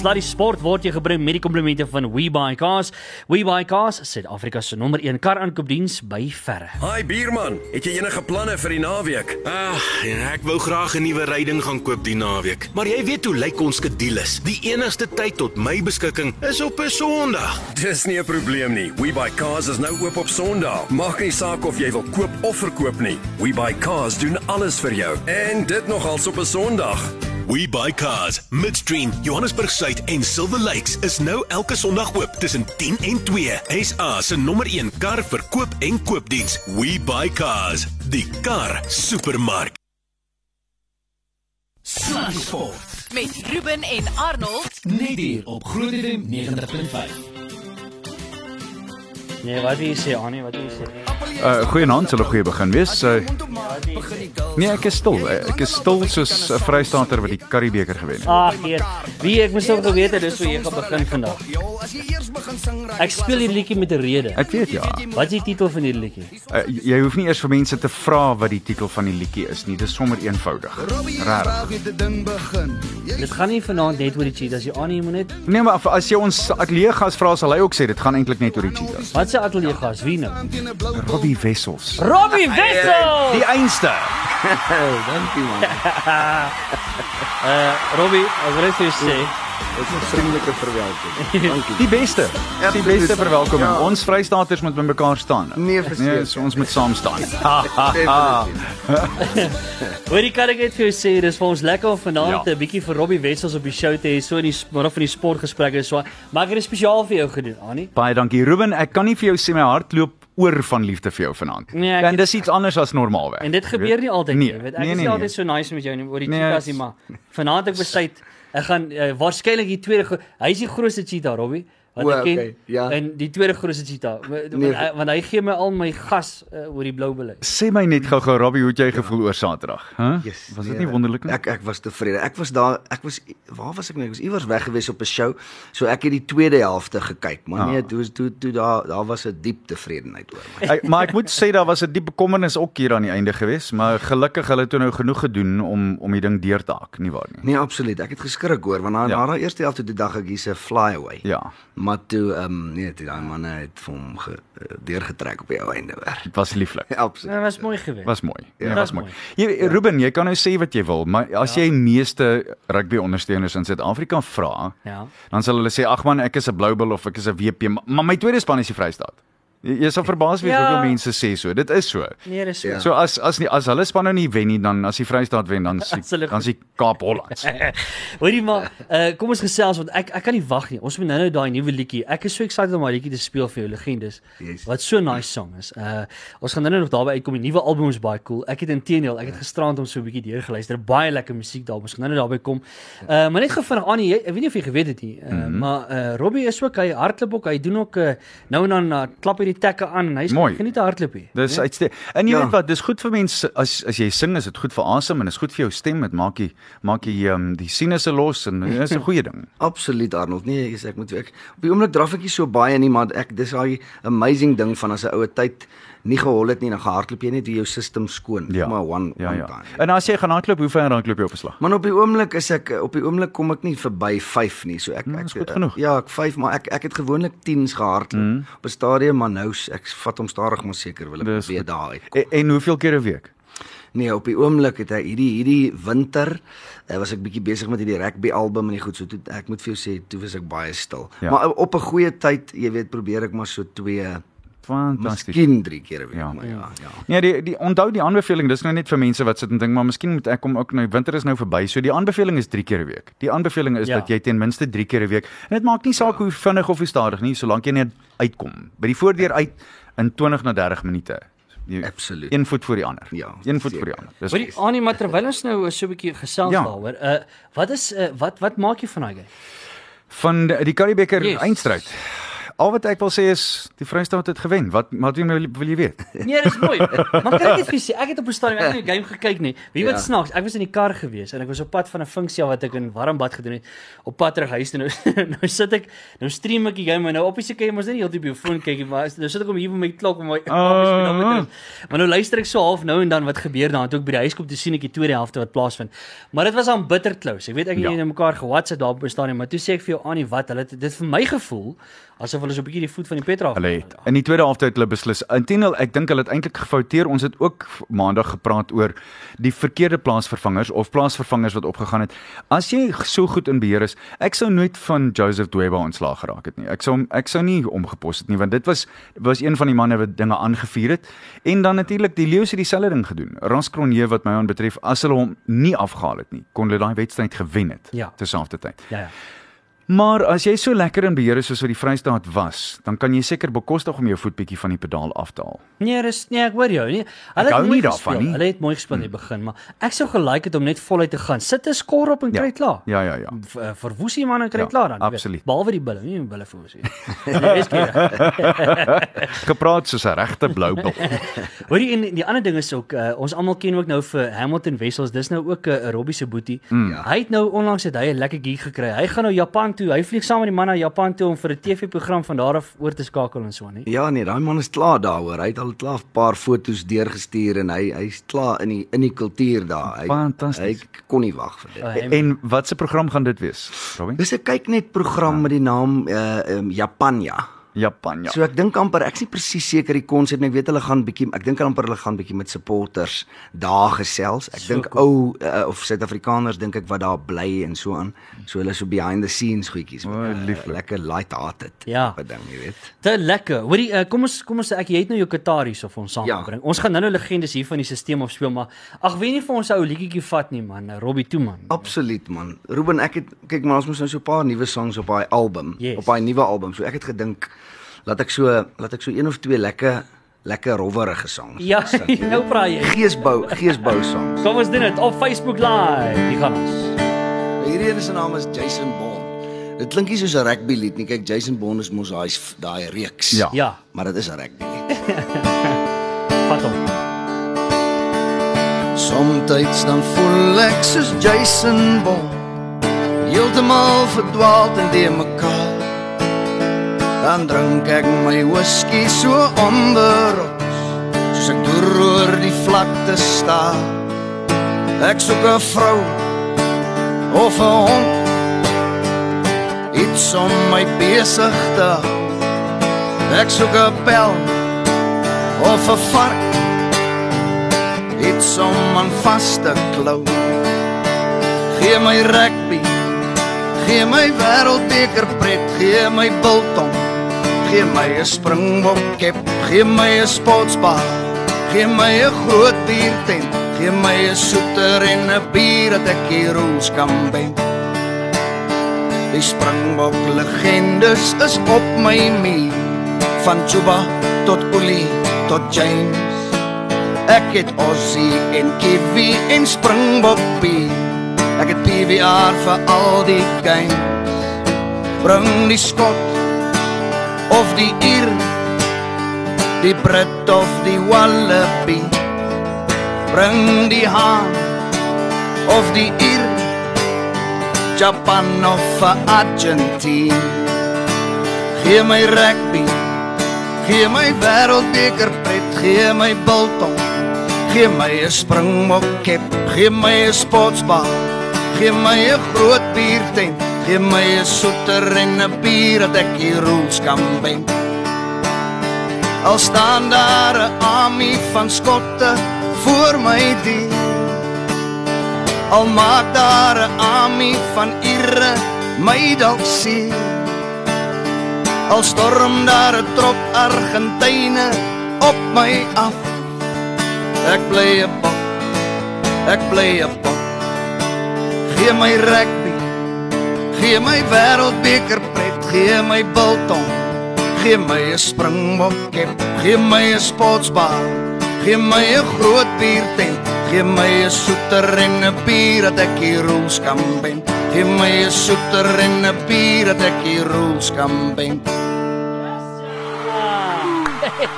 Sluddy Sport word jou gebring met die komplimente van WeBuyCars. WeBuyCars, Suid-Afrika se nommer 1 kar aankoopdiens by verre. Hi bierman, het jy enige planne vir die naweek? Ag, ja, ek wou graag 'n nuwe ryding gaan koop die naweek. Maar jy weet hoe lyk ons skedules. Die enigste tyd tot my beskikking is op 'n Sondag. Dis nie 'n probleem nie. We Buy Cars is nou oop op Sondag. Maak nie saak of jy wil koop of verkoop nie. We Buy Cars doen alles vir jou. En dit nogals op 'n Sondag. We buy cars. Midstream, Johannesburg Suid en Silver Lakes is nou elke Sondag oop tussen 10 en 2. SA se nommer 1 kar verkoop en koopdiens. We buy cars. Die kar supermark. Sluddy Sport. met Ruben en Arnold. Net hier op Groot FM 90.5. Nee, wat wil jy sê, Annie? Wat wil jy sê? Uh goeienaand, sal 'n goeie begin wees. Uh, nee, ek is stil. Ek is stil soos 'n Vrystater wat die Karibeker gewen het. Ag, hier. Wie ek moes nog geweet het dis hoe jy gaan begin vandag. Ek speel hierdie liedjie met 'n rede. Ek weet ja. Wat is die titel van hierdie liedjie? Uh, jy hoef nie eers vir mense te vra wat die titel van die liedjie is nie. Dis sommer eenvoudig. Regtig. Dit gaan nie vanaand net oor die cheetahs, jy Annie, jy moet net Nee, maar as jy ons ateljee gas vra, sal hy ook sê dit gaan eintlik net oor die cheetahs. Wat se ateljee gas? Wie nou? Robbie Wessels. Robbie Wessel. Die einste. Dankie man. Uh Robbie, wil vir jou sê, Dit is 'n vriendelike verwelkoming. Dankie. Die beste. Die Absoluut. beste verwelkoming. Ja. Ons Vrystaters moet by mekaar staan. Nee, verseker. Nee, so ons moet saam staan. hoorie kan ek net vir jou sê, dis vir ons lekker om vanaand Ja. 'n bietjie vir Robbie Wessels op die show te hê, so in die middag van die sportgesprekke so. Maar ek het dit spesiaal vir jou gedoen, Annie. Baie dankie Ruben. Ek kan nie vir jou sê my hart loop oor van liefde vir jou vanaand. Nee, en dis iets anders as normaalweg. En dit gebeur nie altyd Nee, nie, weet. Ek nee, is nee, nie nee. altyd so nice met jou nie oor die Nee, cheetahs nie, is- maar vanaand ek besluit ek gaan uh, waarskynlik die tweede hy is die grootste cheetah, Robbie. Wat O, ek ken. okay, ja. En die tweede grootste cheetah. Want, Nee. hy- want hy gee my al my gas uh, oor die blou beleid. Sê my net gou-gou Robbie, hoe het jy gevoel oor Saterdag? Huh? Yes, was dit nee, nie wonderlik nie? Ek ek was tevrede. Ek was daar, ek was waar was ek nou? Ek was iewers weg gewees op 'n show. So ek het die tweede helfte gekyk, maar Ah. nee, toe toe toe daar daar was 'n diep tevredenheid oor my. Ek, maar ek moet sê daar was 'n diep bekommernis ook hier aan die einde gewees, maar gelukkig hulle het toe nou genoeg gedoen om om die ding deur te hak, nie waar nie? Nee, absoluut. Ek het geskrik hoor want na Ja. ja. na daai eerste helfte toe dink ek hier's 'n fly away. Ja. Maar toe ehm um, nee, toe daai manne het vir hom ge, uh, deurgetrek op die ou einde weer. Dit was lieflik. Absoluut. Dit was mooi geweest. Was mooi. Ja, Ja. was mooi. Jy Ruben, jy kan nou sê wat jy wil, maar as jy meeste rugby ondersteuners in Suid-Afrika vra, Ja. dan sal hulle sê ag man, ek is 'n Blue Bull of ek is 'n WP, maar, maar my tweede span is die Vrystaat. Jy, jy sal verbaas wees Ja. hoeveel mense sê so. Dit is so. Nee, dis so. Ja. So as as nie as hulle span nou nie wen nie, dan as die Vrystaat wen, dan is die- dan is die Kaap Hollands. Hoorie maar, uh, kom ons gesels want ek ek kan nie wag nie. Ons moet nou-nou daai nuwe liedjie. Ek is so excited om daai liedjie te speel vir jou legendes. Yes. Wat so 'n nice song is. Uh ons gaan nou-nou nog daarby uitkom. Die nuwe album is baie cool. Ek het intedeel, ek het gisterand om so 'n bietjie deurgeluister. Baie lekker musiek daar. Ons gaan nou-nou daarby kom. Uh maar net Annie, jy, ek weet nie of jy geweet het nie. Uh, mm -hmm. maar uh Robbie is ook hy hardloop ook. Hy doen ook uh, nou en dan uh, klap hy die tekke aan en hy's Mooi. geniet hardloop hier. Dis uitste. En jy Ja. weet wat, dis goed vir mense as as jy sing, is dit goed vir asem en is goed vir jou stem. Dit maak jy maak jy um, die sinusse los en dit is 'n goeie ding. Absoluut Arnold. Nee, ek, ek moet ek op die oomblik draf ek nie so baie nie, maar ek dis daai amazing ding van as 'n oue tyd nie gehol het nie, dan gehardloop jy net wie jou stelsel skoon. Ja. Maar one Ja one ja. time. En as jy gaan hardloop, hoe ver hardloop jy op 'n slag? Maar op die oomblik is ek op die oomblik kom ek nie verby 5 nie. So ek Nou, ek is goed genoeg. Ja, ek 5, maar ek ek het gewoonlik 10s gehardloop mm. op 'n stadium, maar nou ek vat hom stadig maar seker wil ek Dis weer daar uit. En, en hoeveel keer 'n week? Nee, op die oomblik het hy hierdie hierdie winter uh, was ek bietjie besig met hierdie rugby album en die goed so toe ek moet vir jou sê toe was ek baie stil. Ja. Ja. Maar op 'n goeie tyd, jy weet, probeer ek maar so 2 Fantasties. miskien 3 keer 'n week, Ja. ja. maar ja, ja. Nee, die die onthou die aanbeveling, dis nou net vir mense wat sit en dink maar miskien moet ek kom ook nou winter is nou verby. So die aanbeveling is 3 keer 'n week. Die aanbeveling is Ja. ja. dat jy ten minste 3 keer 'n week. En dit maak nie saak ja. hoe vinnig of hoe stadig nie, solank jy net uitkom. By die voordeur uit in 20 na 30 minute. Jy, Absoluut. Een voet voor die ander. Ja, een voet seker. voor die ander. Dis Hoorie Annie, maar terwyl ons nou so 'n bietjie gesels Ja. daaroor, uh wat is uh, wat wat maak jy van daai game? van die, die Currybeker Yes. yes. eindstryd. Al wat ek wil sê is die Vrystaat het gewen. Wat wat wil jy wil jy weet? Nee, dis mooi. Maar ek net vir sê, ek het op 'n stadium ek het nie die game gekyk nie. Wie wat Ja. snaaks, ek was in die kar gewees en ek was op pad van 'n funksie wat ek in Warmbad gedoen het op pad terug huis toe. Nou, nou sit ek, nou stream ek die game en nou op die jy mos net heeltyd op jou foon kyk, nie, maar nou sit ek om hier met my klok om my Oh. Maar nou luister ek so half nou en dan wat gebeur daar toe ek by die huis kom te sien ek die tweede helfte wat plaasvind. Maar dit was aan bitter close. Ek weet ek en Ja. het mekaar gewatsa daar op die stadion, maar toe sê ek vir jou Annie wat, hulle het dit vir my gevoel asof hulle so 'n bietjie die voet van die pet af. Hulle het in die tweede halftyd hulle beslis. Intendeel, ek dink hulle het eintlik gefouteer. Ons het ook maandag gepraat oor die verkeerde plaasvervangers of plaasvervangers wat opgegaan het. As jy so goed in beheer is, ek sou nooit van Joseph Dweba ontslaag geraak het nie. Ek sou ek sou nie omgepos het nie want dit was was een van die manne wat dinge aangevuur het. En dan natuurlik die Leeu's het dieselfde ding gedoen. Ras Cronje wat my aanbetref, as hulle hom nie afgehaal het nie, kon hulle daai wedstryd gewen het Ja. terselfdertyd. Ja ja. Maar as jy so lekker in beheer is soos wat die Vrystaat was, dan kan jy seker bekostig om jou voet bietjie van die pedaal af te haal. Nee, dis nee, ek hoor jou. Nee, hulle het mooi nie daarvan nie. Hmm. Hulle het mooi gespeel in die begin, maar ek sou gelike het om net voluit te gaan. Sit 'n skor op en kry dit klaar. Ja, ja, ja. Eh, Verwoes die man en kry Ja, dit klaar dan. absoluut. Behalwe die bulle, nie die bulle verwoes nie. Nee, dis keer. Gepraat soos 'n regte blou bil. Hoorie en die ander ding is ook uh, ons almal ken ook nou vir Hamilton Wessels. Dis nou ook 'n uh, Robbie se boetie. Mm. Hy het nou onlangs het hy 'n lekker gig gekry. Hy gaan nou Japan toe. Hy vlieg saam met die man na Japan toe om vir 'n TV-program van daar af oor te skakel en so, nie? Ja nee, daai man is klaar daaroor. Hy het al klaar 'n paar foto's deurgestuur en hy hy's klaar in die in die kultuur daar. Hy Fantasties. Hy kon nie wag vir dit. Hy, En wat se program gaan dit wees, Robin? Dis 'n kyk net program met die naam uh um, Japanja. Japan, ja. So ek dink amper ek's nie presies seker die konsep nie. Ek weet hulle gaan bietjie ek dink amper hulle gaan bietjie met supporters daar gesels. Ek So dink ou uh, of Suid-Afrikaners dink ek wat daar bly en so aan. So hulle so behind the scenes goedjies. O, uh, lieflik. lekker light hearted. Ja. Wat ding, jy weet. Te lekker. Hoorie, uh, kom ons kom ons ek jy het nou jou Qataris of ons Ja. saambring. Ons gaan nou nou legendes hier van die stelsel opspeel, maar ag weet nie vir ons ou liedjie vat nie man, uh, Robbie Tooman. Absoluut man. Ruben, ek het kyk maar ons moet nou so 'n paar nuwe songs op daai album, Yes. op daai nuwe album. So ek het gedink laat ek so laat ek so een of twee lekker lekker rowwerige songs. Ja, nou praat jy. Geesbou, geesbou songs. Kom ons doen dit op Facebook Live. Hier gaan ons. Hierdie een se naam is Jason Bond. Dit klink nie soos 'n rugby lied nie. Kyk, Jason Bond is mos daai daai reeks. Ja. Ja, Maar dit is 'n rugby lied. vat hom. Somstyds dan voel ek soos Jason Bond. Heeltemal verdwaald in die mekaar. Dan drink ek my whisky so onder ons. Soos ek deur oor die vlakte staar. Ek soek 'n vrou of 'n hond. Iets om my besig te hou. Ek soek 'n pel of 'n vark iets om aan vas te klou. Gee my rugby, gee my wêreldbeker pret, gee my biltong, gee my 'n springbok kep, gee my 'n sportsbar, gee my 'n groot biertent, gee my 'n soeter en 'n bier dat ek hier ons kan ben. Die springbok legendes is op my muur, van Juba tot Uli tot James. Ek het Ossie en Kiwi en Springbok bier. Ek het PVR vir al die games. Bring die skot of die uur. Die Brit of die Wallaby. Bring die haan of die uur. Japan of Argentine. Gee my rugby. Gee my wêreldbeker pret, gee my biltong. Gee my 'n springbok kep, gee my 'n sportsbar. Gee my 'n groot biertent, gee my 'n soeter en 'n bier dat ek hier roels kan ben. Al staan daar 'n army van skotte voor my deur. Al maak daar 'n army van Ire my dalk seer. Al storm daar 'n trop Argentyne op my af. Ek bly 'n pop. Ek bly 'n pop. Gee my rugby. Gee my wêreldbeker pret, gee my biltong. Gee my 'n springbok kep, gee my 'n sportsbar. Gee my 'n groot biertent, gee my 'n soeter en 'n bier dat ek hier roels kan ben. Gee my 'n soeter en 'n bier dat ek hier roels kan ben.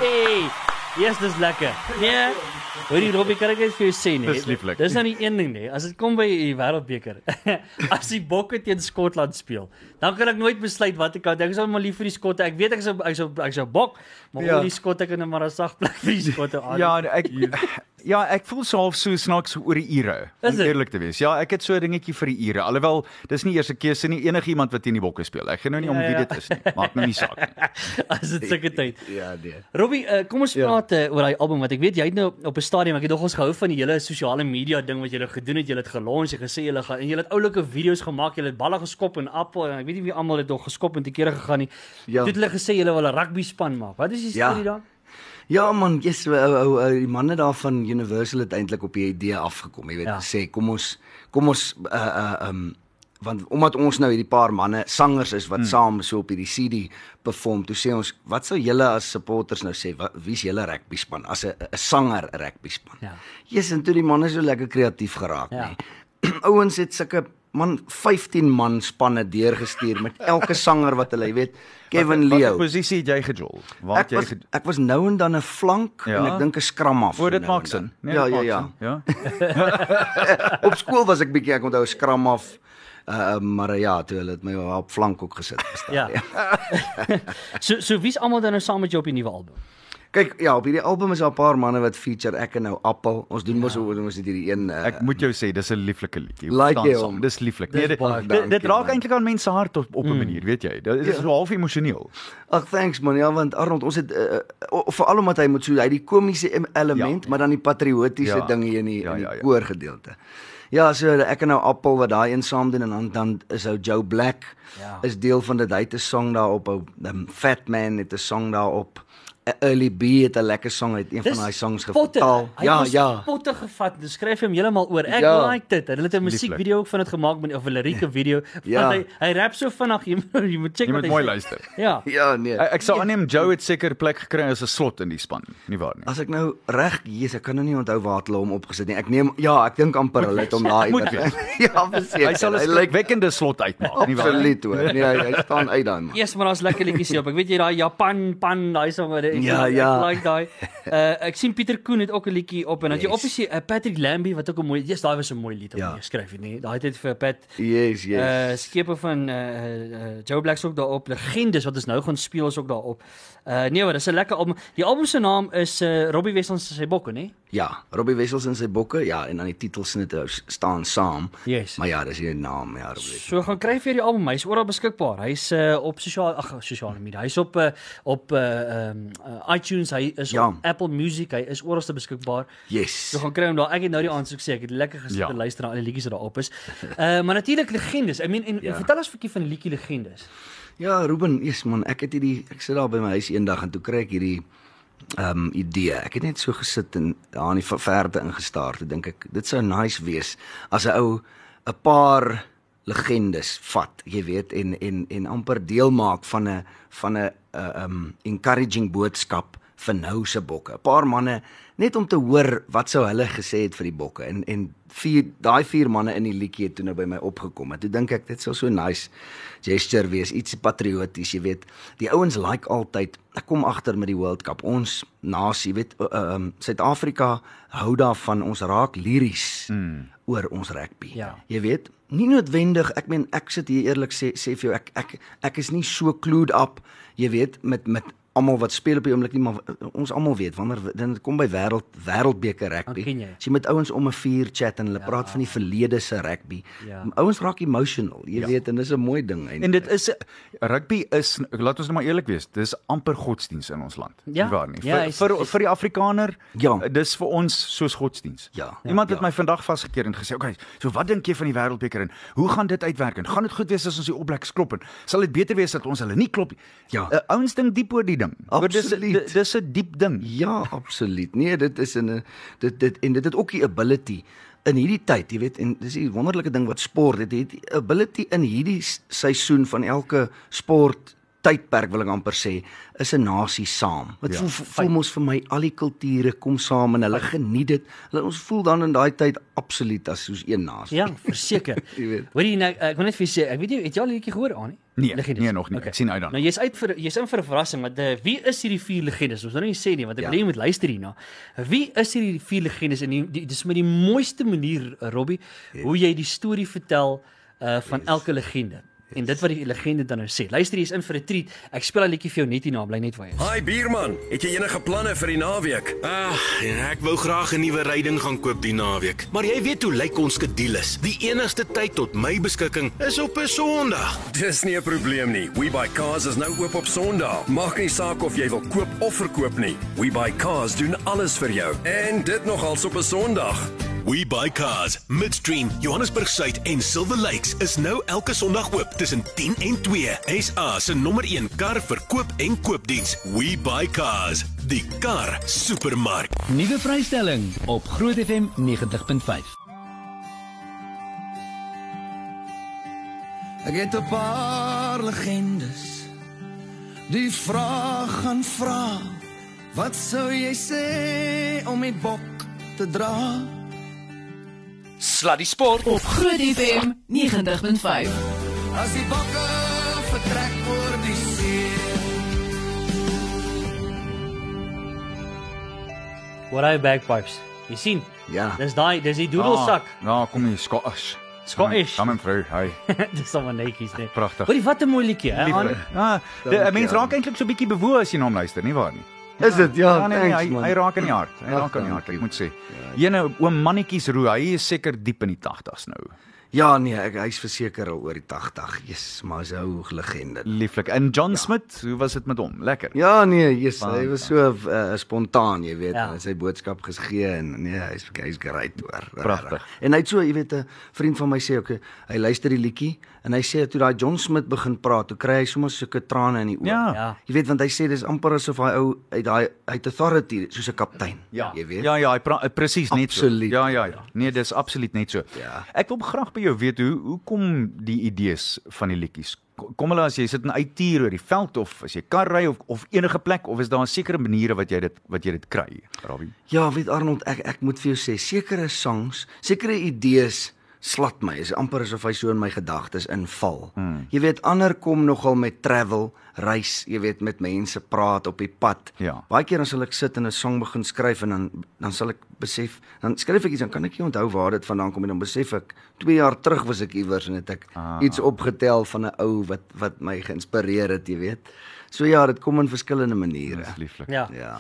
Hey, yes, dis lekker. Nee. Hoorie Robbie, kan ek net vir jou sê nee. Dis lieflik. Dis nou nie een ding nie. As dit kom by die wêreldbeker. as die Bokke teen Skotland speel, dan kan ek nooit besluit watter kant. Ek is al maar lief vir die Skotte. Ek weet ek is ek is ek is 'n Bok, maar Ja. die Skotte kan ek maar 'n sag plek vir die Skotte aan. Ja, ek ja, ek voel so half so snaaks oor die ure. Is Om dit? eerlik te wees. Ja, ek het so 'n dingetjie vir die ure. Alhoewel dis nie eers 'n keuse nie. Enigiemand wat teen die bokke speel. Ek gaan nou nie om Ja, wie ja. dit is nie. Maak nou nie saak nie. as dit sulke tyd. Ja, nee. Robbie, uh, kom ons Ja. praat uh, oor daai album want ek weet jy het nou op 'n stadium, ek het nogals gehou van die hele sosiale media ding wat julle gedoen het. Julle het gelons, jy gesê julle gaan en julle het oulike video's gemaak. Julle het balle geskop en appel en ek weet nie wie almal het nog geskop en te kere gegaan nie. Ja. Toe het hulle gesê julle wil 'n rugby span maak. Wat is die Ja. storie daar? Ja man, yes, ou ou ou die manne daar van Universal het eintlik op die idee afgekom. Jy weet, Ja. gesê kom ons kom ons uh uh um want omdat ons nou hierdie paar manne sangers is wat hmm. saam so op hierdie CD perform, toe sê ons, wat sou julle as supporters nou sê? Wat wie's julle rugby span as 'n 'n sanger rugby span? Ja. Yes, en toe die manne so lekker kreatief geraak, Ja. ja. nee. Ouens het sulke man 15 man spanne deurgestuur met elke sanger wat hulle, jy weet, Kevin Watter Leo. posisie het jy gejol? Waar het jy was ek was nou en dan 'n flank Ja. en ek dink 'n skram af. O, dit nou maak sin. dan. ja, ja, ja. sin. Ja. Op skool was ek bietjie ek onthou skram af. Uh maar uh, ja, toe hulle het my op flank ook gesit verstaan. Ja. so so wie's almal dan nou saam met jou op die nuwe album? Kyk, ja, op hierdie album is daar 'n paar manne wat feature ek en nou Appel. Ons doen mos ja. ons het hierdie een uh, Ek moet jou sê dis 'n lieflike liedjie. Like jy hom? Dis lieflik. Nee, dit dit, dit raak eintlik aan mense hart op op 'n manier, weet jy. Dit is so half emosioneel. Ag thanks man. Ja, want Arnold, ons het uh, veral omdat hy moet so hy die komiese em- element, Ja. ja. maar dan die patriotiese Ja. ja. ding hier in die, Ja, in die ja, ja. koorgedeelte. Ja, so ek en nou Appel wat daai een saam doen en dan dan is ou Joe Black Ja. is deel van dit. Hy het 'n song daarop, ou um, Fat Man het 'n song daarop. Early B het 'n lekker song uit een van daai songs potte. vertaal. Hy Ja, het ja. potte gevat. Dis skryf hom heeltemal oor. Ek Ja. like dit. Hulle het 'n musiekvideo ook van dit gemaak met of 'n lirieke video. Ja. Want hy hy rap so vinnig. Jy moet jy moet check Jy moet mooi sê. luister. Ja. Ja, nee. Ek, ek sou aanneem Joe het seker plek gekry as 'n slot in die span, nie waar nie? As ek nou reg Jesus, ek kan nou nie onthou waar het hulle hom opgesit nie. Ek neem ja, ek dink amper hulle het hom daar iewers- Ja, verseker. Hy sal 'n lyk wekkende slot uitmaak, nie waar nie? absoluut hoor. Nee, hy, hy staan uit man. Eers maar daar's lekker liedjies hier op. Ek weet jy daai Japan pan daai song wat ek Ja, ek, ja. ek like daai. Uh ek sien Pieter Koen het ook 'n liedjie op en dan yes. jy obviously uh, Patrick Lambie wat ook 'n mooi, yes, daai was 'n mooi lied om Ja. geskryf het nie. Daai het vir Pat Yes, yes. uh skepe van uh, uh Joe Black's ook daarop. Legendes wat ons nou gaan speel is ook daarop. Uh nee, maar dis 'n lekker album. Die album se naam is uh Robbie Wessels se bokke, nê? Ja, Robbie Wessels en sy bokke, ja, en dan die titelsnitte staan saam. Yes. Maar ja, dis nie 'n naam ja, Robbie. So gaan kry vir die album. Hy's oral beskikbaar. Hy's uh, op sosiale ag sosiale media. Hy's op uh, op uh, um, uh, iTunes, hy is Ja. op Apple Music, hy is oralste beskikbaar. Yes. So gaan kry hom daar. Ek het nou die aansoek sê ek het lekker gesit Ja. en luister na al die liedjies wat daarop is. Uh maar natuurlik legendes. I mean en, ja. en vertel ons 'n bietjie van die liedjie legendes. Ja, Ruben, yes man, ek het hierdie ek sit daar by my huis eendag en toe kry ek hierdie ehm um, idee. Ek het net so gesit en daar in die ver- verte ingestaar. Toe dink ek dit sou nice wees as 'n ou 'n paar legendes vat, jy weet, en en en amper deel maak van 'n van 'n ehm um, encouraging boodskap vir nou se bokke. 'n Paar manne net om te hoor wat sou hulle gesê het vir die bokke en en vier daai vier manne in die liedjie het toe nou by my opgekom. En toe dink ek dit sou so nice gesture wees, iets patrioties, jy weet. Die ouens like altyd. Ek kom agter met die World Cup. Ons nasie, weet, ehm uh, um, Suid-Afrika hou daarvan ons raak liries mm. oor ons rugby. Ja. Jy weet, nie noodwendig, ek meen ek sit hier eerlik sê sê vir jou ek ek ek is nie so clued up, jy weet, met met almal wat speel op die oomblik nie, maar ons almal weet wanneer dan kom by wêreld wêreldbeker rugby. Jy. As jy met ouens om 'n vuur chat en hulle ja. praat van die verlede se rugby. Ja. Ouens raak emotional, jy ja. weet, en dis 'n mooi ding eintlik. En dit is rugby is laat ons nou maar eerlik wees, dis amper godsdiens in ons land. Ja. Nie waar nie. Ja, vir, is- vir is- vir die Afrikaner, Ja. dis vir ons soos godsdiens. Ja. Iemand het Ja. my vandag vasgekeer en gesê, "Oké, okay, so wat dink jy van die wêreldbeker en hoe gaan dit uitwerk en gaan dit goed wees as ons die opbleks klop en sal dit beter wees dat ons hulle nie klop nie?" Ja. Uh, ouens dink diep oor die ding. Absoluut. dis dis 'n diep ding. Ja, absoluut. Nee, dit is 'n dit dit en dit het ook die ability in hierdie tyd, jy weet, en dis die wonderlike ding wat sport het, het die ability in hierdie seisoen van elke sport tydperk wil ek amper sê, is 'n nasie saam. Wat Ja, ja, voel voel mos vir my al die kulture kom saam en hulle geniet dit. Hulle ons voel dan in daai tyd absoluut as soos een nasie. Ja, verseker. Jy weet. Hoorie nou ek wil net vir jou sê, ek weet nie het jy al 'n liedjie gehoor aan nie? Nee, legendes? nee nog nie. Ek sien uit daarna. Nou jy's uit vir jy's in vir 'n verrassing, want uh, wie is hierdie vier legendes? Ons nou nie sê nie, want ek Ja. wil hê jy moet luister hierna. Wie is hierdie vier legendes en die, die, dis met die mooiste manier, uh, Robbie, yes. hoe jy die storie vertel uh van yes. elke legende. En dit wat die legende dan nou sê. Luister, jy's in vir 'n treat. Ek speel 'n liedjie vir jou net hierna, bly net waar jy is. Hi buurman, het jy enige planne vir die naweek? Ah, ja, ek wou graag 'n nuwe ryding gaan koop die naweek. Maar jy weet hoe lyk ons skedules. Die enigste tyd tot my beskikking is op 'n Sondag. Dis nie 'n probleem nie. We Buy Cars is nou oop op Sondag. Maak nie saak of jy wil koop of verkoop nie. We Buy Cars doen alles vir jou. En dit nogals op 'n Sondag. We Buy Cars, Midstream, Johannesburg Suid en Silver Lakes is nou elke Sondag oop tussen 10 en 2. SA se nommer 1 kar verkoop en koopdiens. We Buy Cars, die kar supermark. Nuwe vrystelling op Groot FM 90.5. Ek het 'n paar legendes. Die vraag gaan vra. Wat sou jy sê om die bok te dra? Sluddy Sport Op Groot FM 90.5. As die bokke vertrek oor die see. What are bagpipes? Jy sien? Ja. Dis daai, dis die doedelsak. Ah, nou kom jy Scottish. Scottish. Kom en vrou, hy. dis sommer netjies net. Pragtig. Hoorie, wat 'n mooi liedjie, hè? Ah, die- 'n mens raak eintlik so 'n bietjie bewoe as jy na hom luister, nie waar nie? Is dit? Ja, Ja, nee, nee, thanks hy, man. hy raak in die hart. Hy raak in die hart, ek moet sê. Jene oom mannetjies roe, hy is seker diep in die 80's nou. Ja nee, ek hy's verseker al oor die 80. Jesus, maar hy's 'n ou legende. Lieflik. En John Smith, hoe was dit met hom? Lekker. Ja nee, yes, hy was so uh, spontaan, jy weet, Ja. ja. sy boodskap gegee en nee, hy's hy's great hoor. Pragtig. regtig. En hy het so, jy weet, 'n vriend van my sê ook, hy luister die liedjie en hy sê toe daai John Smith begin praat, toe kry hy sommer sulke trane in die oë. Ja. Ja. Jy weet want hy sê dis amper asof hy ou uit daai uit authority soos 'n kaptein, Ja, jy weet. Ja, ja, hy praat presies net so. Absoluut. Ja, ja, ja. Nee, dis absoluut net so. Ja. Ek wil graag by jou weet hoe hoe kom die idees van die liedjies? Ko- Kom hulle as jy sit in uittier oor die veld of as jy kar ry of of enige plek of is daar sekere maniere wat jy dit wat jy dit kry, Rabbi? Ja, weet Arnold, ek ek moet vir jou sê, sekere songs, sekere idees slat my. Is amper asof hy so in my gedagtes inval. Hmm. Jy weet ander kom nogal met travel, reis, jy weet met mense praat op die pad. Ja. Baie keer dan sal ek sit en 'n song begin skryf en dan dan sal ek besef, dan skryf ek iets dan kan ek nie onthou waar dit vandaan kom en dan besef ek 2 jaar terug was ek iewers en het ek ah. iets opgetel van 'n ou wat wat my geïnspireer het, jy weet. So ja, dit kom in verskillende maniere. Dis lieflik. Ja. Ja.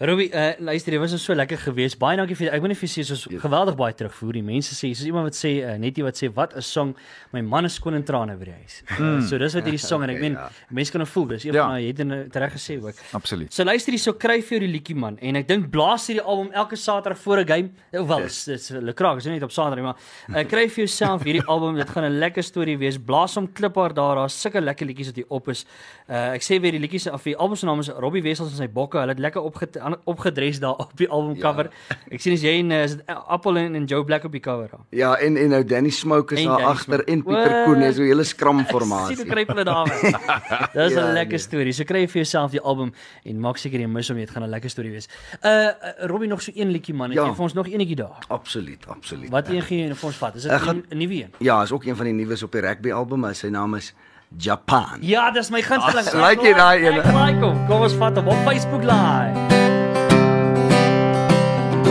Ruby, uh, luister, dit was nou so lekker geweest. Baie dankie vir ek wil net vir sê soos geweldig baie terugvoer. Die mense sê, soos iemand wat sê, uh, net iemand wat sê wat 'n song, my man is skoon in trane by die huis. Uh, so dis wat hierdie song en ek meen ja. mense kan hom voel. Dis een Ja. van jy het dit reg gesê ook. Absoluut. So luister hier, so kry vir jou die liedjie man en ek dink blaas hierdie album elke Saterdag voor 'n game. Hoewel dis dis lekker, is nie net op Saterdag maar uh, kry vir jouself hierdie album. Dit gaan 'n lekker storie wees. Blaas hom klipbaar daar. Daar's sulke lekker liedjies wat hier op is. Uh, ek sê weer die liedjies of die album se naam is Robbie Wessels en sy bokke. Hulle het lekker opge opgedres daar op die album cover. Ek sien as jy en uh, is dit Apple en, en Joe Black op die cover daar. Ja, en en nou Danny Smoke is daar agter en Pieter Koen is so 'n hele skram Sien formasie. hoe kruip hulle daar weg. Dis 'n Ja, lekker nee. storie. So kry jy vir jouself die album en maak seker jy mis hom. Dit gaan 'n lekker storie wees. Uh, Robbie nog so een liedjie man. Het Ja. jy vir ons nog enetjie daar? Absoluut, absoluut. Wat een gee jy vir ons vat? Is dit 'n nuwe een? Ja, is ook een van die nuus op die rugby album, sy naam is Japan. Ja, dis my gunsteling. Like jy daai? Ek like hom. Kom ons vat hom op Facebook Live.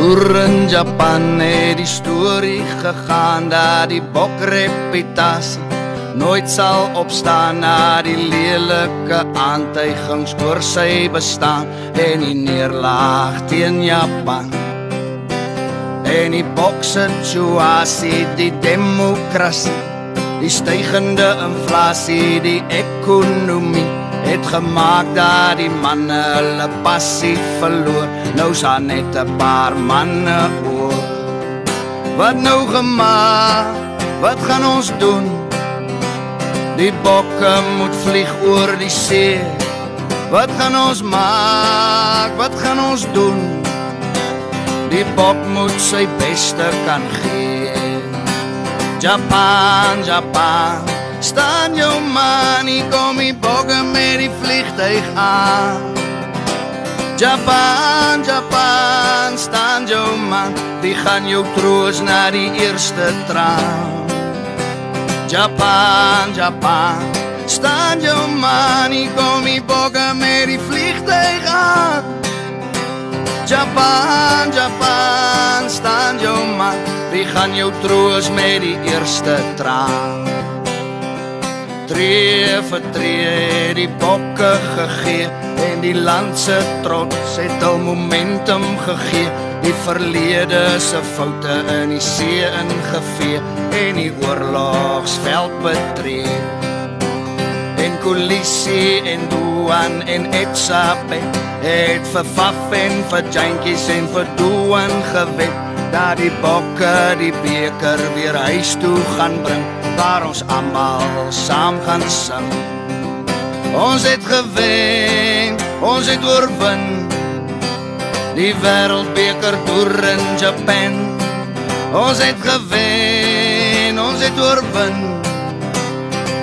Deur in Japan het die storie gegaan dat die bokreputasie nooit sal opstaan na die lelike aantuigings oor sy bestaan en die neerlaag teen Japan. En die boksituasie, die demokrasie, die stygende inflasie, die ekonomie het gemaak dat die manne hulle passie verloor. Nou sa net 'n paar manne oor. Wat nou gemaak? Wat gaan ons doen? Die bokke moet vlieg oor die see. Wat gaan ons maak? Wat gaan ons doen? Die bok moet sy beste kan gee. Japan, Japan, staan jou man, hier kom die bokke met die vliegtuig aan. Japan, Japan, staan jou man, wie gaan jou troos na die eerste traan? Japan, Japan, staan money, kom die bokke met die vliegtuig aan. Japan, Japan, staan jou man. Wie gaan jou troos met die eerste traan? Tree vir tree het die bokke gegee en die land se trots het al momentum gegee. Die verlede se foute in die see ingevee en die oorlogsveld betree. En Kulisi en Duan en Etsape het vir Faf en vir Jantjies en vir Duan gewet dat die bokke die beker weer huis toe gaan bring waar ons almal saam gaan sing. Ons het gewen, ons het oorwin. Die wêreldbeker toer in Japan. Ons het gewen, ons het oorwin.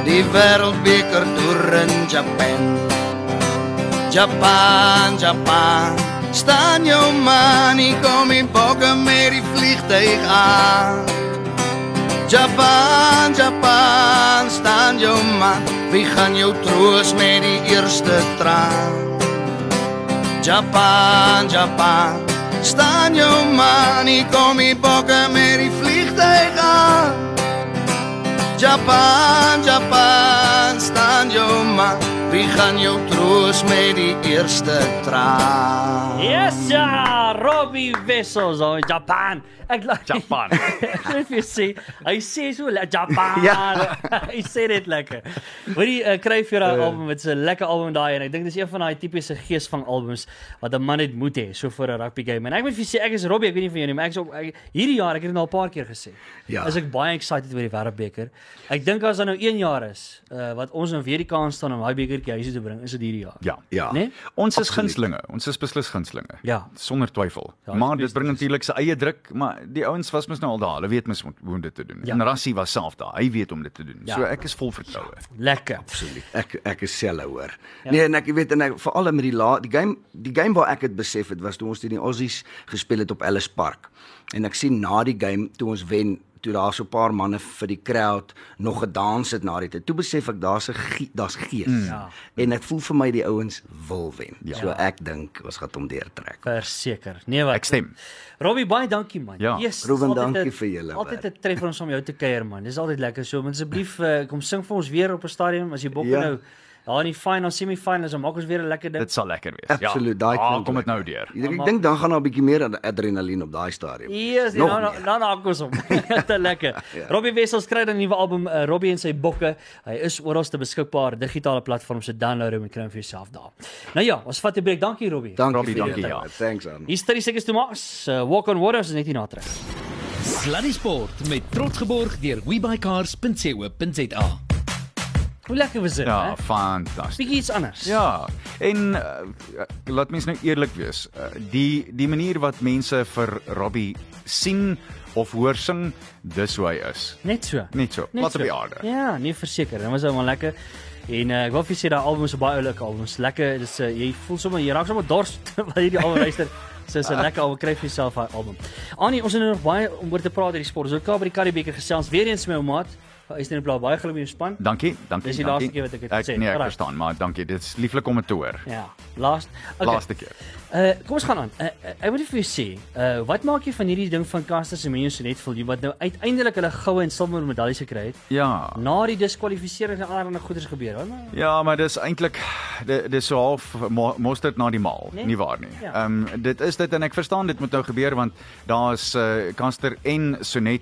Die wêreldbeker toer in Japan. Japan, Japan. Staan jou man, ek kom in bokke met die vliegtuig aan. Japan, Japan, staan jou man. Wie gaan jou troos met die eerste traan? Japan, Japan, staan jou man. Ek kom in bokke met die vliegtuig aan. Japan, Japan, staan jou man. Wie gaan jou troos met die eerste traan? Yes, ja, Robbie Wessels in Japan. Ek like Japan. Weet jy sê, hy sê so le- Japan. Ja. hy sê dit lekker. Hoorie, uh, kry vir daai album, dit's 'n lekker album daai en ek dink dis een van daai tipiese geesvang albums wat 'n man net moet hê so vir 'n rugby game. En ek moet vir sê ek is Robbie, ek weet nie van jou nie, maar ek is op ek, hierdie jaar, ek het dit al 'n paar keer gesê. Ja. Is ek baie excited oor die Wêreldbeker. Ek dink as daar nou 1 jaar is, uh, wat ons nou weer die kans staan om daai bekertjie huis toe te bring, is dit hierdie jaar. Ja. Ja. Nee? Ons is gunstelinge. Ons is beslis gunstelinge. Ja. Sonder twyfel. Ja, maar dit bring natuurlik sy eie druk, maar die ouens was mos nou al daar. Hulle weet mos hoe om dit te doen. Ja. En Rassie was self daar. Hy weet om dit te doen. Ja. So ek is vol vertroue. Lekker. Absoluut. Ek ek is selle hoor. Ja. Nee, en ek weet en ek veral met die la die game die game waar ek dit besef het was toe ons teen die Aussies gespeel het op Ellis Park. En ek sien na die game toe ons wen toe daar so 'n paar manne vir die crowd nog gedans het na die tyd. Toe besef ek daar's 'n gie- daar's gees. Mm. Ja. En ek voel vir my die ouens wil wen. Ja. So ek dink ons gaan hom deurtrek. Verseker. Nee wat. Ek stem. Robbie baie dankie man. Ja. Yes, Ruben, dankie een- vir julle Altyd. 'n treffer ons om jou te kuier man. Dis altyd lekker. So asseblief uh, kom sing vir ons weer op 'n stadion as jy bokke Ja. nou daar in die final semi-finals dan maak ons weer 'n lekker ding. Dit sal lekker wees. Absoluut, daai ah, kom dit nou deur. Ek, ek dink dan gaan daar 'n bietjie meer ad- adrenalien op daai stadium. Yes, Nog nou nou nou kos hom. Te lekker. Ja. Robbie Wessels kry 'n nuwe album uh, Robbie en sy bokke. Hy is oral te beskikbaar digitale platforms se download hom en kry hom vir jouself daar. Nou ja, ons vat 'n breek. Dankie Robbie. Dankie, Robbie, dankie, ja. Thanks aan. Hier is 30 seconds Tomas. Uh, Walk on Water is net hier na terug. Sluddy Sport met trots geborg deur webycars.co.za. Hoe lekker was dit, Ja, hè? fantasties. Bietjie iets anders. Ja, en uh, laat mens nou eerlik wees. Uh, die die manier wat mense vir Robbie sien of hoor sing, dis hoe hy is. Net so. Net so, plat op die aarde. Ja, nee verseker. Dit was nou maar lekker. En uh, ek wil vir sê daai album is 'n baie oulike album. Is lekker. Dis uh, jy voel sommer jy raak sommer dors wanneer jy die album luister. So is 'n lekker album. Kry vir jouself daai album. Annie, ons het nou nog baie om oor te praat oor die sport. Ons het Kaap by die Karibeker gesels weer eens met my ou maat. Hy is net bly baie geluk met jou span. Dankie, dankie. Dis die dankie. laaste keer wat ek dit ek, sê. Nee, ek Alright. verstaan, maar dankie. Dit is lieflik om dit te hoor. Ja, last. Okay. Laaste keer. Uh kom ons gaan aan. Uh, uh, ek wil net vir jou sê, uh wat maak jy van hierdie ding van Caster Semenya se netvol wat nou uiteindelik hulle goue en silwer medaljes gekry het? Ja. Na die diskwalifisering en allerlei goeders gebeur. Hoor maar. Ja, maar dis eintlik dit dis so half mo- mosterd na die maal, Nee? nie waar nie. Ja. Ehm um, dit is dit en ek verstaan dit moet nou gebeur want daar's uh, Kanster en Sonet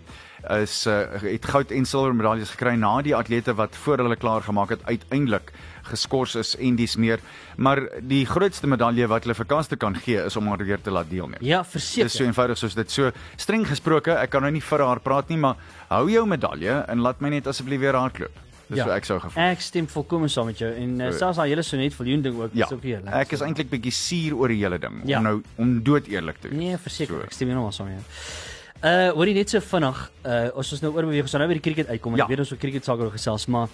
is uh, het goud en silwer medaljes gekry na die atlete wat voor hulle klaar gemaak het uiteindelik geskort is en dis meer maar die grootste medalje wat hulle vir Kanster kan gee is om haar weer te laat deelneem. Ja, Dis so verseker. eenvoudig soos dit. So streng gesproke, ek kan nou nie vir haar praat nie, maar hou jou medalje en laat my net asseblief weer hardloop. Dis Ja. so ek sou gevoel. Ek stem volkomme saam met jou en uh, So- selfs daai hele sonet miljoen ding ook Ja, is ook heerlik. ek is eintlik bietjie suur oor die hele ding Ja. om nou om dood eerlik te wees. Nee, verseker, So. ek stem heeltemal saam met jou. Uh hoorie net so vinnig, uh ons is nou oorbeweeg, ons gaan nou by die cricket uitkom. en Ja. Ek weet ons oor cricket sake oor gesels, maar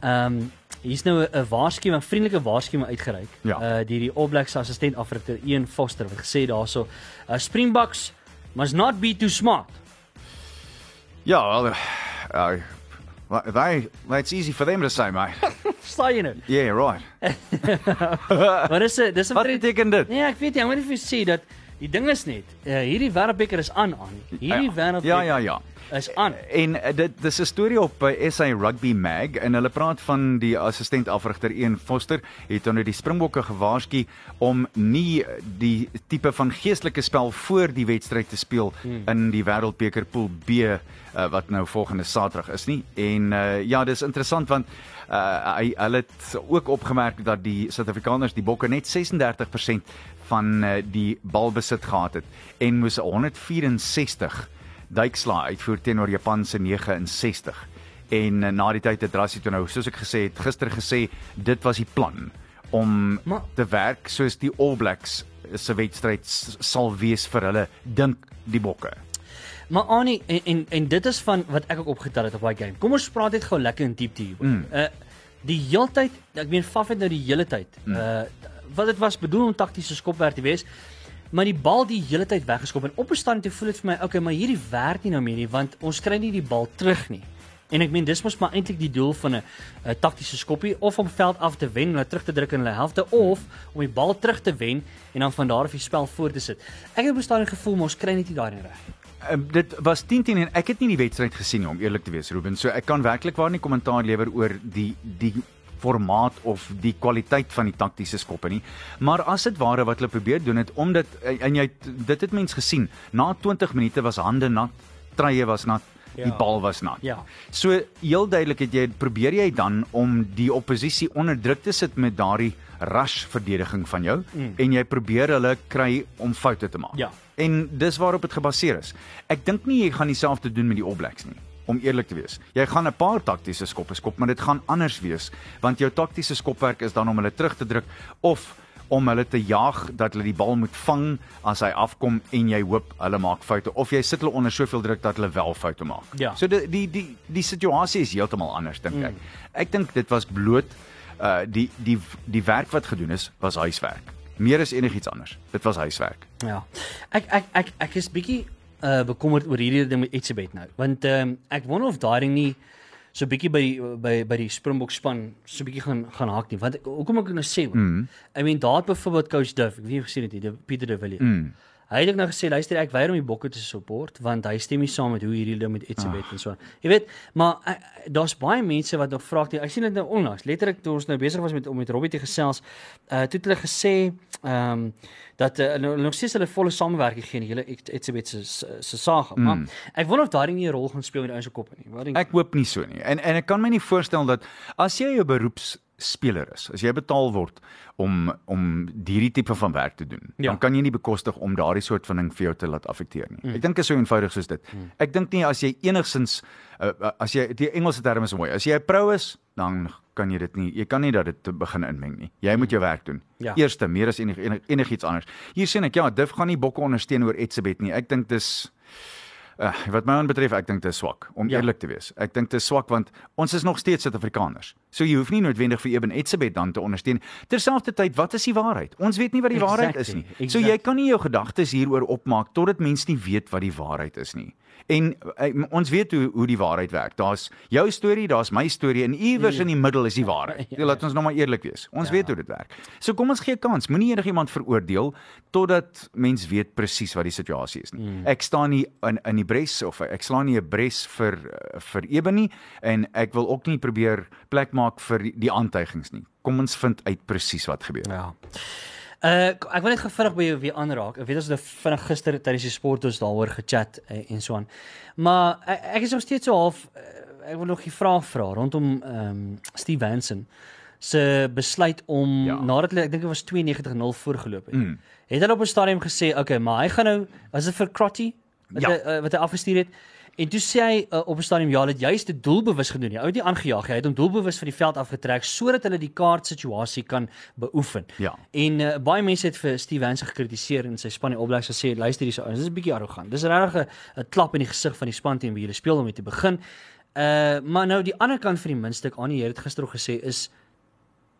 ehm um, hier's nou 'n waarskuwing, 'n vriendelike waarskuwing uitgereik. Ja. Uh deur die All Blacks assistent afrigter Ian Foster wat gesê daarso, uh, Springboks must not be too smart. Ja, wel uh, uh, they that's easy for them to say, mate. jy nou? Yeah, right. Maar dis 'n dis 'n Wat beteken dit? Nee, ek weet nie, ek moet net vir jou sê dat die ding is net, uh, hierdie wêreldbeker is aan aan. Hierdie wêreldbeker Ja, ja, ja. is aan. En uh, dit dis 'n storie op uh, SA Rugby Mag en hulle praat van die assistent afrigter Ian Foster het onder die Springbokke gewaarsku om nie die tipe van geestelike spel voor die wedstryd te speel hmm. in die Wêreldbeker Pool B uh, wat nou volgende Saterdag is nie. En uh, ja, dis interessant want uh, hy hulle het ook opgemerk dat die Suid-Afrikaners die Bokke net 36% van uh, die balbesit gehad het en moes 164 duikslaa uitvoer teenoor Japan se 69. En uh, na die tyd het Rassie toe nou, soos ek gesê het, gister gesê, dit was die plan om Maar- te werk soos die All Blacks se wedstryd sal wees vir hulle dink die bokke. Maar Annie en, en en dit is van wat ek ook opgetel het op daai game. Kom ons praat net gou lekker in diepte hier. Mm. Uh die heeltyd, ek meen Faf het nou die hele tyd. Mm. Uh wat dit was bedoel om taktiese skopwerk te wees. Maar die bal die hele tyd weggeskop en op 'n stadium toe voel dit vir my, okay, maar hierdie werk nie nou meer nie want ons kry nie die bal terug nie. En ek meen dis mos maar eintlik die doel van 'n taktiese skoppie of om veld af te wen, hulle terug te druk in hulle helfte of om die bal terug te wen en dan van daar af die spel voort te sit. Ek het op 'n stadium gevoel maar ons kry net nie daai reg. Um, dit was 10-10 en ek het nie die wedstryd gesien nie om eerlik te wees Ruben. So ek kan werklik waar nie kommentaar lewer oor die die formaat of die kwaliteit van die taktiese skoppe nie. Maar as dit ware wat hulle probeer doen het omdat en jy dit het mens gesien, na 20 minute was hande nat, treie was nat, ja. die bal was nat. Ja. So heel duidelik het jy probeer jy dan om die oppositie onder druk te sit met daardie rush verdediging van jou mm. en jy probeer hulle kry om foute te maak. Ja. En dis waarop dit gebaseer is. Ek dink nie jy gaan dieselfde doen met die All Blacks nie om eerlik te wees. Jy gaan 'n paar taktiese skoppe skop, maar dit gaan anders wees want jou taktiese skopwerk is dan om hulle terug te druk of om hulle te jaag dat hulle die bal moet vang as hy afkom en jy hoop hulle maak foute of jy sit hulle onder soveel druk dat hulle wel foute maak. Ja. So die die die die situasie is heeltemal anders dink ek. Ek dink dit was bloot uh die die die werk wat gedoen is was huiswerk. Meer as enigiets anders. Dit was huiswerk. Ja. Ek ek ek ek is bietjie uh bekommerd oor hierdie ding met Etsebet nou. Want ehm um, ek wonder of daai ding nie so bietjie by by by die Springbok span so bietjie gaan gaan haak nie. Want ek, hoekom ek nou sê, mm. I mean daar het byvoorbeeld coach Duff, ek weet nie gesien het nie, die Pieter de Villiers. Mm. Hy het ook nou gesê luister ek weier om die bokke te support want hy stem nie saam met hoe hierdie ding met Etsebet en so aan. Jy weet, maar uh, daar's baie mense wat nog vra, ek sien dit nou onlangs, letterlik toe ons nou besig was met om met Robbie te gesels, uh toe het hulle gesê ehm um, dat uh, nou nog steeds hulle volle samewerking gee in hele Etsebet se se saga, mm. maar ek wonder of daai nie 'n rol gaan speel met die ouens se koppe nie. Wat dink Ek hoop nie so nie. En en ek kan my nie voorstel dat as jy 'n beroepsspeler is, as jy betaal word om om hierdie tipe van werk te doen, Ja. dan kan jy nie bekostig om daardie soort van ding vir jou te laat affekteer nie. Mm. Ek dink dit is so eenvoudig soos dit. Mm. Ek dink nie as jy enigsins uh, uh, as jy die Engelse term is mooi. As jy 'n pro is, dan kan jy dit nie. Jy kan nie dat dit te begin inmeng nie. Jy moet jou werk doen. Ja. Eerste, meer as enig, enig enigiets anders. Hier sien ek ja, Div gaan nie bokke ondersteun oor Etsebet nie. Ek dink dis Uh, wat my aanbetref, ek dink dit is swak om ja. eerlik te wees. Ek dink dit is swak want ons is nog steeds Suid-Afrikaners. So jy hoef nie noodwendig vir Eben Etzebeth dan te ondersteun. Terselfdertyd, wat is die waarheid? Ons weet nie wat die Exactly, waarheid is nie. exactly. So jy kan nie jou gedagtes hieroor opmaak totdat mense nie weet wat die waarheid is nie. En uh, ons weet hoe hoe die waarheid werk. Daar's jou storie, daar's my storie en iewers in die middel is die waarheid. Ja, Laat ons nou maar eerlik wees. Ons ja. weet hoe dit werk. So kom ons gee 'n kans. Moenie enigiemand veroordeel totdat mens weet presies wat die situasie is nie. Mm. Ek staan nie in in die bres of ek slaan nie 'n bres vir eh, vir Eben nie en ek wil ook nie probeer plek maak vir die, aantuigings nie. Kom ons vind uit presies wat gebeur. Ja. Uh ek wil net gevinnig by jou weer aanraak. Ek weet ons het nou vinnig gister tydens die sportos daaroor gechat uh, en so aan. Maar ek, ek is nog steeds so half uh, ek wil nog 'n vraag vra rondom ehm um, Steve Hansen se besluit om ja. Nadat hulle ek dink dit was 92-0 voorgeloop het. Mm. Het hulle op 'n stadium gesê, "Oké, okay, maar hy gaan nou was dit vir Crotty wat Ja. hy uh, wat hy afgestuur het?" En toe sê hy uh, op 'n stadium ja, dit juist dit doelbewus gedoen. Die ou het nie aangejaag nie. Hy het hom doelbewus van die veld afgetrek sodat hulle die kaart situasie kan beoefen. Ja. En uh, baie mense het vir Steve Hansen gekritiseer en sy span die All Blacks gesê, luister hierso, dis 'n bietjie arrogant. Dis regtig 'n klap in die gesig van die span teen wie hulle speel om mee te begin. Uh maar nou die ander kant van die muntstuk, Annie het dit gister ook gesê is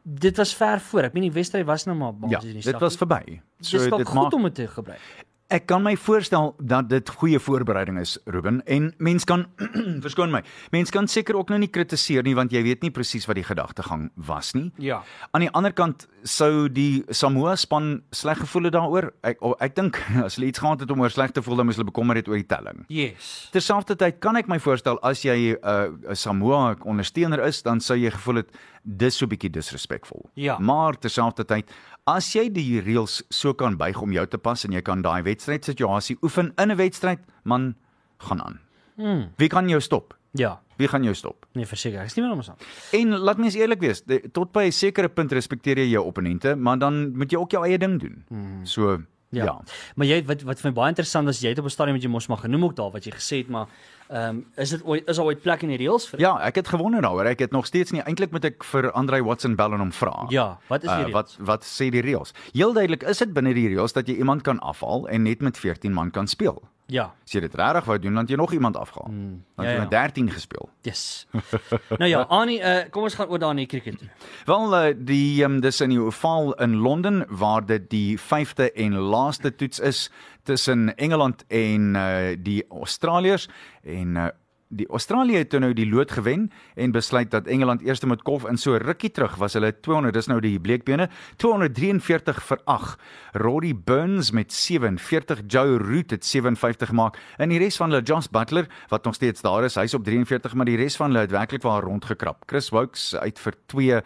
dit was ver voor. Ek meen die wedstryd was nou maar Ja, basies in die dit slag. was verby. So dit is dalk goed om dit te gebruik. Ek kan my voorstel dat dit goeie voorbereiding is, Ruben, en mens kan verskoon my. Mens kan seker ook nou nie kritiseer nie want jy weet nie presies wat die gedagtegang was nie. Ja. Aan die ander kant sou die Samoa span sleg gevoel het daaroor. Ek oh, ek dink as hulle iets gehad het om oor sleg te voel, dan moes hulle bekommer het oor die telling. Yes. Terselfdertyd kan ek my voorstel as jy 'n uh, Samoa ondersteuner is, dan sou jy gevoel het dis so bietjie disrespekvol. Ja. Maar terselfdertyd, as jy die reëls so kan buig om jou te pas en jy kan daai wedstrydsituasie oefen in 'n wedstryd, man, gaan aan. Mm. Wie kan jou stop? Ja. Wie gaan jou stop? Nee, verseker. Ek stem met hom saam. En laat mens eerlik wees, de, tot by 'n sekere punt respekteer jy jou opponente, maar dan moet jy ook jou eie ding doen. Mm. So Ja. ja. Maar jy wat wat vir my baie interessant is, jy het op 'n stadium met jy mos maar genoem ook daar wat jy gesê het, maar ehm um, is dit ooit is daar ooit plek in die reëls vir Ja, ek het gewonder daaroor. Ek het nog steeds nie eintlik moet ek vir Andre Watson bel en hom vra. Ja, wat is die Uh, reëls? wat wat sê die reëls? Heel duidelik is dit binne die reëls dat jy iemand kan afhaal en net met 14 man kan speel. Ja. As jy dit regtig wou doen, dan het jy nog iemand afgehaal. Mm, dan ja, het jy ja. met 13 gespeel. Yes. nou ja, Annie, uh, kom ons gaan oor daar na die cricket toe. Wel uh, die um, dis in die oval in Londen waar dit die 5de en laaste toets is tussen Engeland en uh, die Australiërs en uh, Die Australië het toe nou die lood gewen en besluit dat Engeland eers moet kolf in so rukkie terug was. Hulle 200 dis nou die bleekbene 243 vir 8 Roddy Burns met 47 Joe Root het 57 gemaak. En die res van hulle Josh Butler wat nog steeds daar is hy's op 43 maar die res van hulle het werklik waar rondgekrap. Chris Wokes uit vir 2 uh,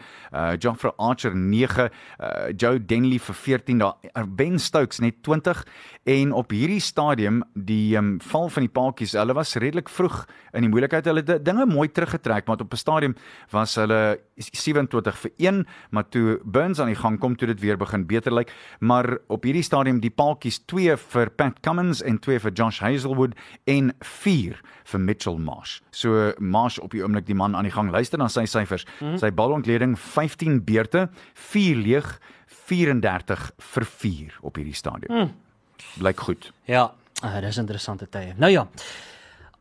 Geoffrey Archer 9 uh, Joe Denley vir 14 daar uh, Ben Stokes net 20 en op hierdie stadium die um, val van die paadjies hulle was redelik vroeg in die moeilikheid. Hulle het dinge mooi teruggetrek, maar op 'n stadium was hulle 27 vir 1, maar toe Burns aan die gang kom, toe dit weer begin beter lyk. Maar op hierdie stadium die paaltjies 2 vir Pat Cummins en 2 vir Josh Hazelwood en 4 vir Mitchell Marsh. So Marsh op die oomblik die man aan die gang. Luister na sy syfers. Mm -hmm. Sy balontleding 15 beurte, 4 leeg, 34 vir 4 op hierdie stadium. Mm. Blyk goed. Ja, uh, dis interessante tye. Nou ja.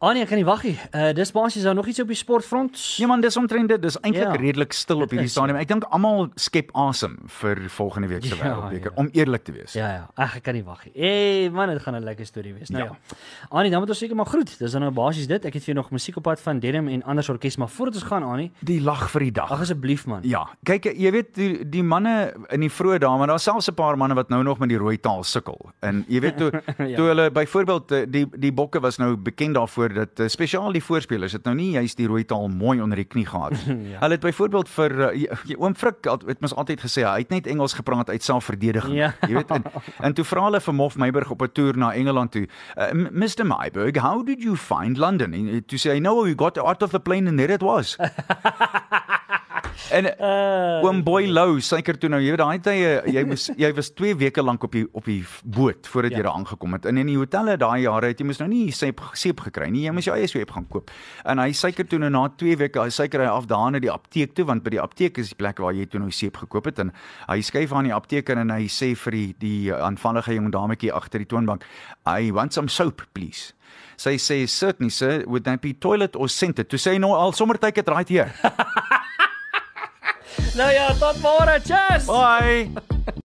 Annie, ek kan nie wag nie. Uh dis basies nou nog iets op die sportfront. Ja man, dis omtrent dit. Dis eintlik Ja. redelik stil op hierdie stadium. Ek dink almal skep asem vir volgende week se Ja, wêreldbeker ja. om eerlik te wees. Ja ja, ag ek kan nie wag nie. Hey man, dit gaan 'n lekker storie wees. Nou ja. Ja. ja. Annie, dan moet ons seker maar groet. Dis dan nou basies dit. Ek het vir jou nog musiek op pad van Denim en anders orkes, maar voordat ons gaan Annie, Die lag vir die dag. ag asseblief man. Ja, kyk jy weet die, die manne in die vroeë dae, maar daar's selfs 'n paar manne wat nou nog met die rooi taal sukkel. En jy weet toe Ja. toe hulle byvoorbeeld eh, die die bokke was nou bekend daarvoor dat uh, spesiaal die voorspelers het nou nie juist die rooi taal mooi onder die knie gehad. ja. Hulle het byvoorbeeld vir uh, oom Frik het, het mos altyd gesê hy het net Engels gepraat uit selfverdediging. Ja. Jy weet en, en toe vra hulle vir Moff Meiburg op 'n toer na Engeland toe. Uh, "M- Mr Meiburg, how did you find London? En toe sê hy no, we got out of the plane and there it was. En uh, oom Boy Lou suiker toe nou jy weet daai tye jy moes jy was 2 weke lank op die op die boot voordat ja. jy daar aangekom het. En in die hotelle daai jare het jy mos nou nie seep seep gekry nie. Jy moes jou eie seep gaan koop. En hy suiker toe nou na 2 weke hy suiker hy af daar na die apteek toe want by die apteek is die plek waar jy toe nou seep gekoop het en hy skuif aan die apteker en hy sê vir die die aanvallige jong dametjie agter die toonbank, "I want some soap, please." Sy sê, "Certainly sir, would that be toilet or scented?" Toe sê hy nou al sommer take it right here. Nou ja, tot môre. Cheers. Bye.